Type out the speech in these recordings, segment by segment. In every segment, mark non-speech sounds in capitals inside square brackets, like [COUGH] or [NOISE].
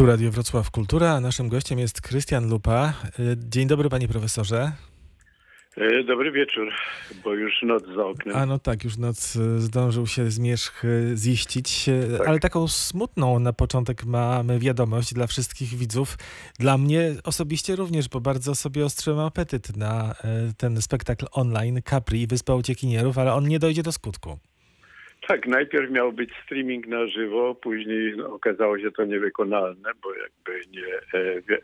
Tu Radio Wrocław Kultura, a naszym gościem jest Krystian Lupa. Dzień dobry panie profesorze. E, dobry wieczór, bo już noc za oknem. A no tak, już noc e, zdążył się zmierzch e, ziścić, tak. ale taką smutną na początek mamy wiadomość dla wszystkich widzów. Dla mnie osobiście również, bo bardzo sobie ostrzyłem apetyt na ten spektakl online Capri, Wyspa Uciekinierów, ale on nie dojdzie do skutku. Tak, najpierw miał być streaming na żywo, później no, okazało się to niewykonalne, bo jakby nie, e, wi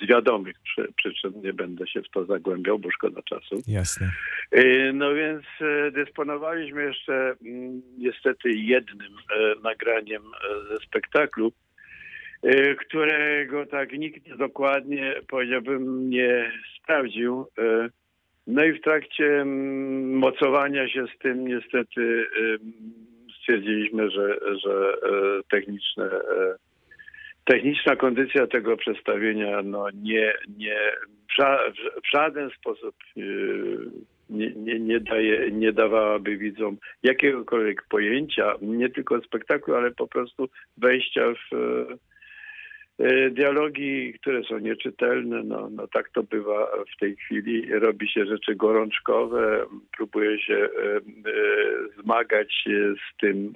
z wiadomych przy, przyczyn nie będę się w to zagłębiał, bo szkoda czasu. Jasne. E, no więc e, dysponowaliśmy jeszcze mm, niestety jednym nagraniem ze spektaklu, którego tak nikt dokładnie, powiedziałbym, nie sprawdził. No i w trakcie mm, mocowania się z tym niestety stwierdziliśmy, że, że e, techniczne, e, techniczna kondycja tego przedstawienia no nie, nie, w żaden sposób e, nie, nie, nie, daje, nie dawałaby widzom jakiegokolwiek pojęcia, nie tylko spektaklu, ale po prostu wejścia w dialogi, które są nieczytelne, no, no tak to bywa w tej chwili. Robi się rzeczy gorączkowe, próbuje się e, e, zmagać z tym,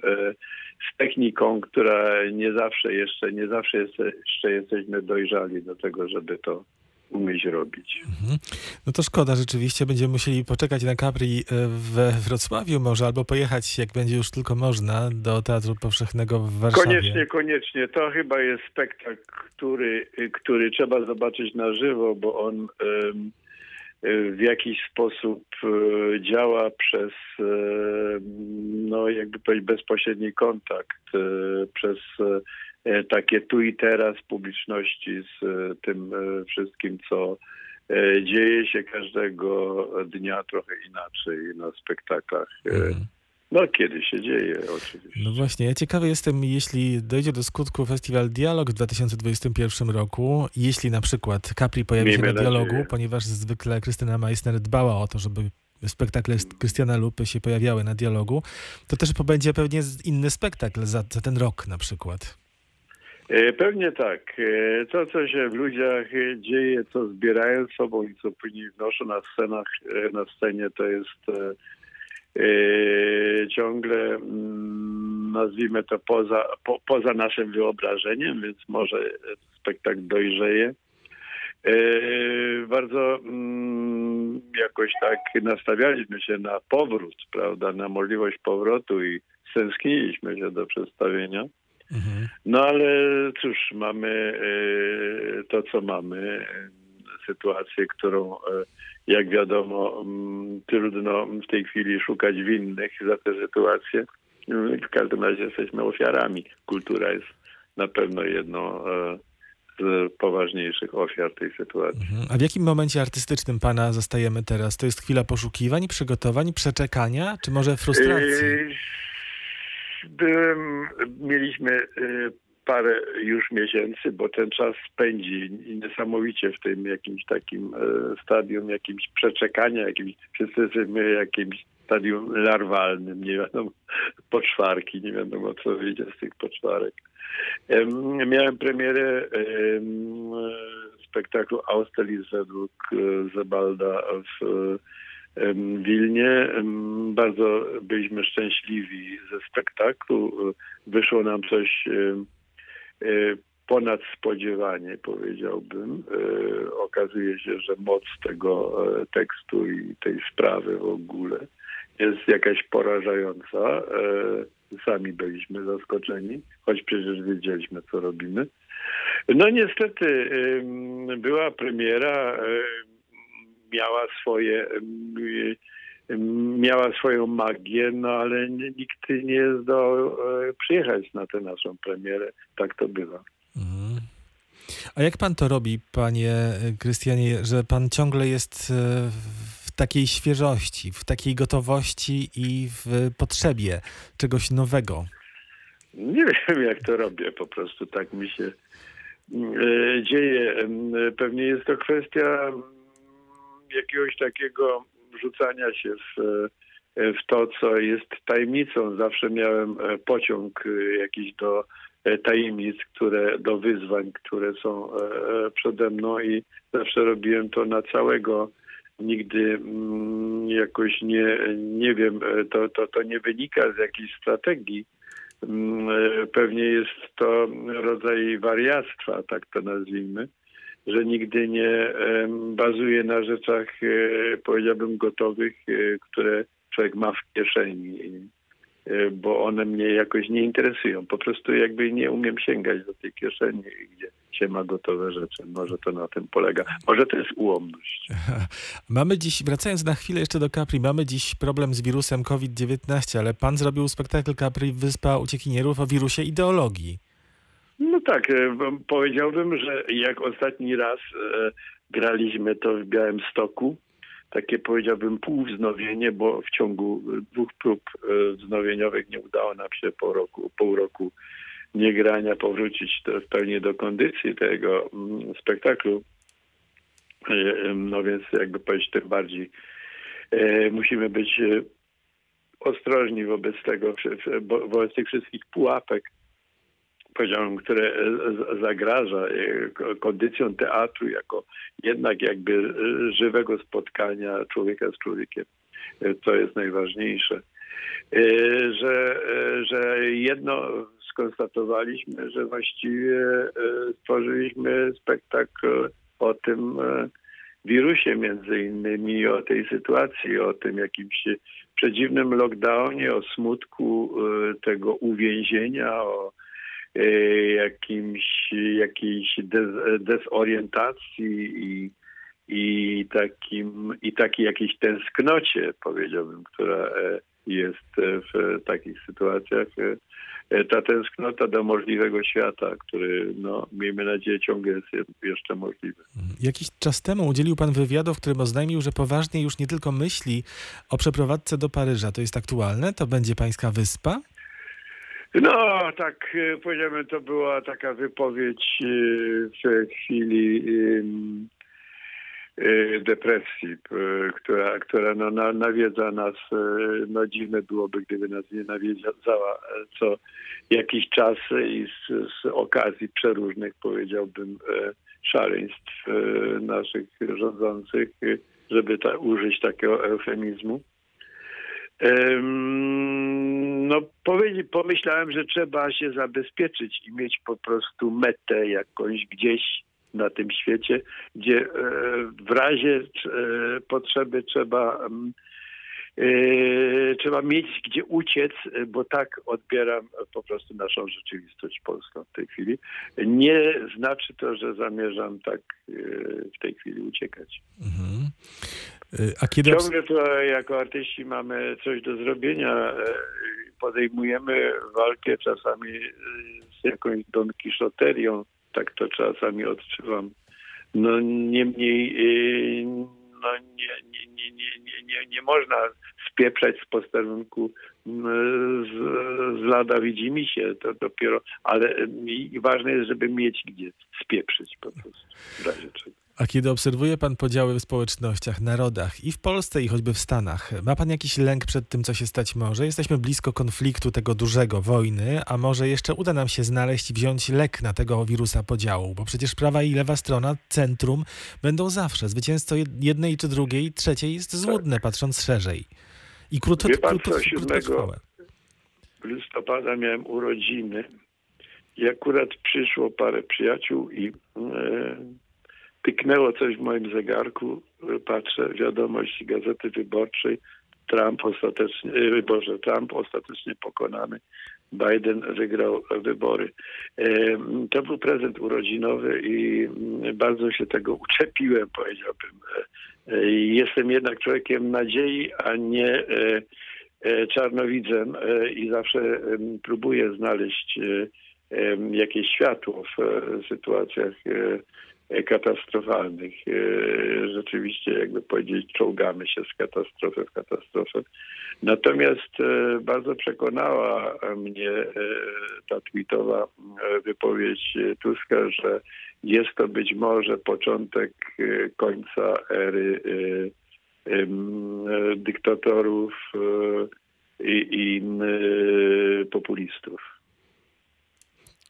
z techniką, która nie zawsze jeszcze, nie zawsze jeszcze jesteśmy dojrzali do tego, żeby to umieć robić. Mhm. No to szkoda, rzeczywiście będziemy musieli poczekać na Capri e, we Wrocławiu może, albo pojechać, jak będzie już tylko można, do Teatru Powszechnego w Warszawie. Koniecznie, koniecznie. To chyba jest spektakl, który, który trzeba zobaczyć na żywo, bo on um, w jakiś sposób e, działa przez, no jakby powiedzieć, bezpośredni kontakt, przez takie tu i teraz publiczności z e, tym e, wszystkim, co dzieje się każdego dnia trochę inaczej na spektaklach. Mhm. No, kiedy się dzieje, oczywiście. No właśnie, ja ciekawy jestem, jeśli dojdzie do skutku festiwal Dialog w 2021 roku, jeśli na przykład Capri pojawi Miejmy się na nadzieję. dialogu, ponieważ zwykle Krystyna Meissner dbała o to, żeby spektakle Krystiana Lupy się pojawiały na dialogu, to też będzie pewnie inny spektakl za, za ten rok na przykład. E, pewnie tak. E, to, co się w ludziach dzieje, co zbierają sobą i co później wnoszą na scenach, e, na scenie, to jest ciągle, mm, nazwijmy to, poza, po, poza naszym wyobrażeniem, więc może spektakl dojrzeje. Bardzo mm, jakoś tak nastawialiśmy się na powrót, prawda, na możliwość powrotu i stęskniliśmy się do przedstawienia. Mhm. No ale cóż, mamy e, to, co mamy, sytuację, którą e, jak wiadomo trudno w tej chwili szukać winnych za tę sytuację. W każdym razie jesteśmy ofiarami. Kultura jest na pewno jedną z poważniejszych ofiar tej sytuacji. Mhm. A w jakim momencie artystycznym pana zostajemy teraz? To jest chwila poszukiwań, przygotowań, przeczekania, czy może frustracji? Byłem, mieliśmy y, parę już miesięcy, bo ten czas spędzi niesamowicie w tym jakimś takim e, stadium, jakimś przeczekania, jakimś, wszyscy jesteśmy jakimś stadium larwalnym, nie wiadomo, poczwarki, nie wiadomo co wyjdzie z tych poczwarek. Miałem premierę spektaklu Austerlitz według e, Zebalda w Wilnie. Bardzo byliśmy szczęśliwi ze spektaklu. Wyszło nam coś e, ponad spodziewanie, powiedziałbym. E, okazuje się, że moc tego e, tekstu i tej sprawy w ogóle jest jakaś porażająca. Sami byliśmy zaskoczeni, choć przecież wiedzieliśmy, co robimy. No niestety była premiera miała swoje miała swoją magię, no ale nikt nie zdołał e, przyjechać na tę naszą premierę. Tak to bywa. Mhm. A jak pan to robi, panie Krystianie, że pan ciągle jest e, w takiej świeżości, w takiej gotowości i w potrzebie czegoś nowego? Nie [LAUGHS] wiem, jak to robię. Po prostu tak mi się e, dzieje. Pewnie jest to kwestia jakiegoś takiego rzucania się w, w to, co jest tajemnicą. Zawsze miałem e, pociąg e, jakiś do tajemnic, które do wyzwań, które są przede mną i zawsze robiłem to na całego. Nigdy mm, jakoś nie, nie wiem, to, to, to nie wynika z jakiejś strategii. Mm, pewnie jest to rodzaj wariactwa, tak to nazwijmy że nigdy nie bazuje na rzeczach, e, powiedziałbym, gotowych, e, które człowiek ma w kieszeni, e, bo one mnie jakoś nie interesują. Po prostu jakby nie umiem sięgać do tej kieszeni, gdzie się ma gotowe rzeczy. Może to na tym polega. Może to jest ułomność. [LAUGHS] Mamy dziś, wracając na chwilę jeszcze do Capri, mamy dziś problem z wirusem COVID-19, ale pan zrobił spektakl Capri Wyspa Uciekinierów o wirusie ideologii. No tak, e, powiedziałbym, że jak ostatni raz e, graliśmy to w Białym Stoku, takie powiedziałbym półwznowienie, bo w ciągu dwóch prób e, wznowieniowych nie udało nam się po roku, pół roku niegrania powrócić w pełni do kondycji tego mm, spektaklu. No więc jakby powiedzieć, tym bardziej musimy być ostrożni wobec tego, wobec tych wszystkich pułapek, powiedziałem, które e, zagraża e, kondycją teatru jako jednak jakby e, żywego spotkania człowieka z człowiekiem. To jest najważniejsze. Że, że jedno skonstatowaliśmy, że właściwie stworzyliśmy spektakl o tym wirusie między innymi, o tej sytuacji, o tym jakimś przedziwnym lockdownie, o smutku tego uwięzienia, o jakimś, jakiejś dez, dezorientacji i, i, takim, i takiej jakiejś tęsknocie, powiedziałbym, która e, jest w takich sytuacjach. E, ta tęsknota do możliwego świata, który, no, miejmy nadzieję, ciągle jest jeszcze możliwy. Jakiś czas temu udzielił pan wywiadu, w którym oznajmił, że poważnie już nie tylko myśli o przeprowadzce do Paryża. To jest aktualne? To będzie pańska wyspa? No, tak e, powiedziałbym, to była taka wypowiedź e, w chwili e, depresji, która, która no, nawiedza nas. No dziwne byłoby, gdyby nas nie nawiedzała co jakiś czas i z, z okazji przeróżnych, powiedziałbym, szaleństw naszych rządzących, żeby ta, użyć takiego eufemizmu. No, pomyślałem, że trzeba się zabezpieczyć i mieć po prostu metę jakąś gdzieś na tym świecie, gdzie e, w razie e, potrzeby trzeba e, trzeba mieć gdzie uciec, bo tak odbieram po prostu naszą rzeczywistość polską w tej chwili. Nie znaczy to, że zamierzam tak w tej chwili uciekać. Mhm. A kiedy... Ciągle to jako artyści mamy coś do zrobienia. Podejmujemy walkę czasami z jakąś Don Kiszoterią, tak to czasami odczuwam. No niemniej no, nie, nie, nie, nie, nie, nie można spieprzać z posterunku z, z lada widzi mi się, to dopiero, ale ważne jest, żeby mieć gdzie spieprzyć po prostu w razie czego. A kiedy obserwuje pan podziały w społecznościach, narodach i w Polsce, i choćby w Stanach, ma pan jakiś lęk przed tym, co się stać może? Jesteśmy blisko konfliktu tego dużego, wojny, a może jeszcze uda nam się znaleźć i wziąć lek na tego wirusa podziału, bo przecież prawa i lewa strona, centrum będą zawsze. Zwycięstwo jednej czy drugiej, trzeciej jest złudne, tak. patrząc szerzej. I krótko, Wie pan, krótko, 7 listopada miałem urodziny i akurat przyszło parę przyjaciół i e, Pyknęło coś w moim zegarku, patrzę, wiadomość Gazety Wyborczej, Trump ostatecznie, e, Boże, Trump ostatecznie pokonany, Biden wygrał wybory. E, to był prezent urodzinowy i bardzo się tego uczepiłem, powiedziałbym. E, jestem jednak człowiekiem nadziei, a nie czarnowidzem i zawsze próbuję znaleźć jakieś światło w sytuacjach katastrofalnych. E, rzeczywiście, jakby powiedzieć, czołgamy się z katastrofy w katastrofę. Natomiast e, bardzo przekonała mnie e, ta tweetowa wypowiedź Tuska, że jest to być może początek końca ery dyktatorów i, i populistów.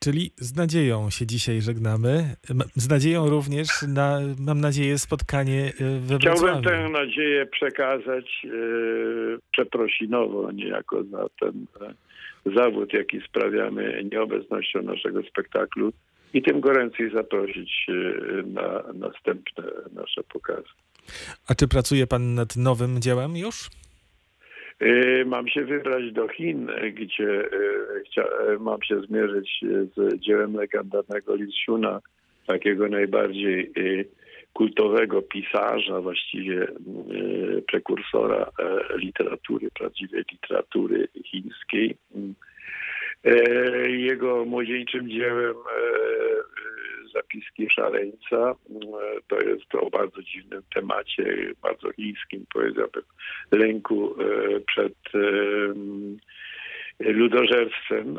Czyli z nadzieją się dzisiaj żegnamy. Z nadzieją również na, mam nadzieję, spotkanie e, we Wrocławiu. Chciałbym tę nadzieję przekazać e, przeprosinowo niejako za ten e, zawód, jaki sprawiamy nieobecnością naszego spektaklu i tym goręcej zaprosić na następne nasze pokazy. A czy pracuje pan nad nowym dziełem już? Y, mam się wybrać do Chin, gdzie y, mam się zmierzyć z dziełem legendarnego Li Shuna, takiego najbardziej y, kultowego pisarza, właściwie prekursora e, literatury, prawdziwej literatury chińskiej. Jego młodzieńczym dziełem e, zapiski szaleńca to jest o bardzo dziwnym temacie, bardzo chińskim, powiedziałbym, lęku e, przed ludożerstwem,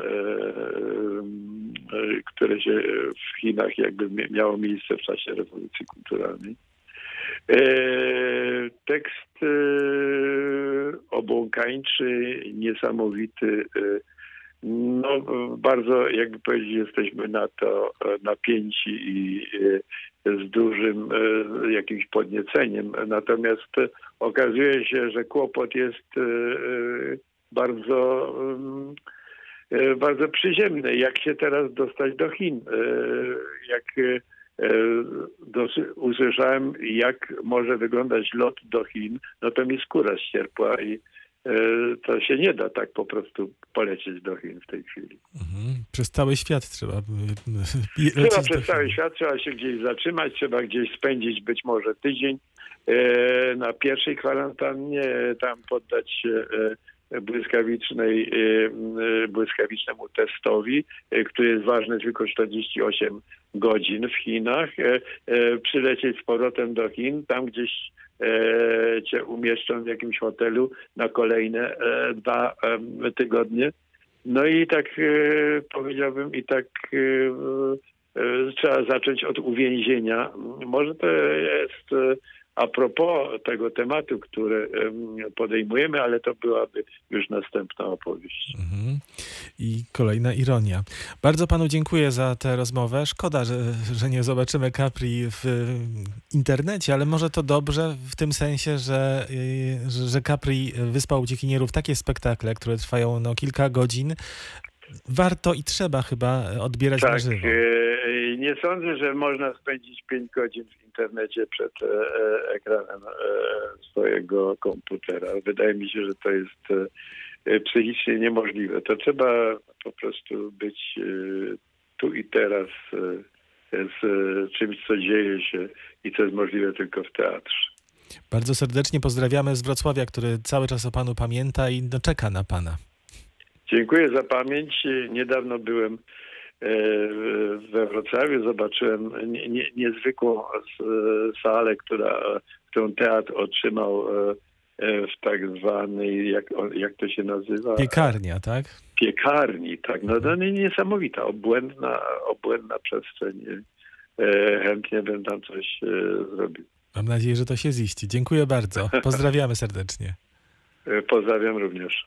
które się w Chinach jakby miało miejsce w czasie rewolucji kulturalnej. Tekst obłąkańczy, niesamowity, no, bardzo, jakby powiedzieć, jesteśmy na to e, napięci i e, z dużym e, jakimś podnieceniem. Natomiast okazuje się, że kłopot jest bardzo, bardzo przyziemny. Jak się teraz dostać do Chin? Jak usłyszałem, jak może wyglądać lot do Chin, no to mi skóra ścierpła i to się nie da tak po prostu polecieć do Chin w tej chwili. Mhm. Przez cały świat trzeba. Trzeba [LAUGHS] przez cały świat, trzeba się gdzieś zatrzymać, trzeba gdzieś spędzić być może tydzień e, na pierwszej kwarantannie, tam poddać się e, błyskawicznej, błyskawicznemu testowi, który jest ważny tylko 48 godzin w Chinach, przylecieć z powrotem do Chin, tam gdzieś E, cię umieszczą w jakimś hotelu na kolejne e, dwa tygodnie. No i tak e, powiedziałbym, i tak trzeba zacząć od uwięzienia. Może to jest a propos tego tematu, który podejmujemy, ale to byłaby już następna opowieść. Mhm. I kolejna ironia. Bardzo panu dziękuję za tę rozmowę. Szkoda, że, że nie zobaczymy Capri w internecie, ale może to dobrze w tym sensie, że, że, że Capri Wyspa Uciekinierów, takie spektakle, które trwają no, kilka godzin, warto i trzeba chyba odbierać tak, na żywo. E, nie sądzę, że można spędzić 5 godzin w internecie przed e, e, ekranem swojego komputera. Wydaje mi się, że to jest psychicznie niemożliwe. To trzeba po prostu być tu i teraz z czymś, co dzieje się i co jest możliwe tylko w teatrze. Bardzo serdecznie pozdrawiamy z Wrocławia, który cały czas o panu pamięta i czeka na pana. Dziękuję za pamięć. Niedawno byłem e, we Wrocławiu, zobaczyłem niezwykłą salę, która, którą teatr otrzymał e, w tak zwanej, jak, jak to się nazywa? Piekarnia, tak? Piekarni, tak. No, no niesamowita, obłędna, obłędna przestrzeń. E, chętnie bym tam coś zrobił. Mam nadzieję, że to się ziści. Dziękuję bardzo. Pozdrawiamy serdecznie. Pozdrawiam również.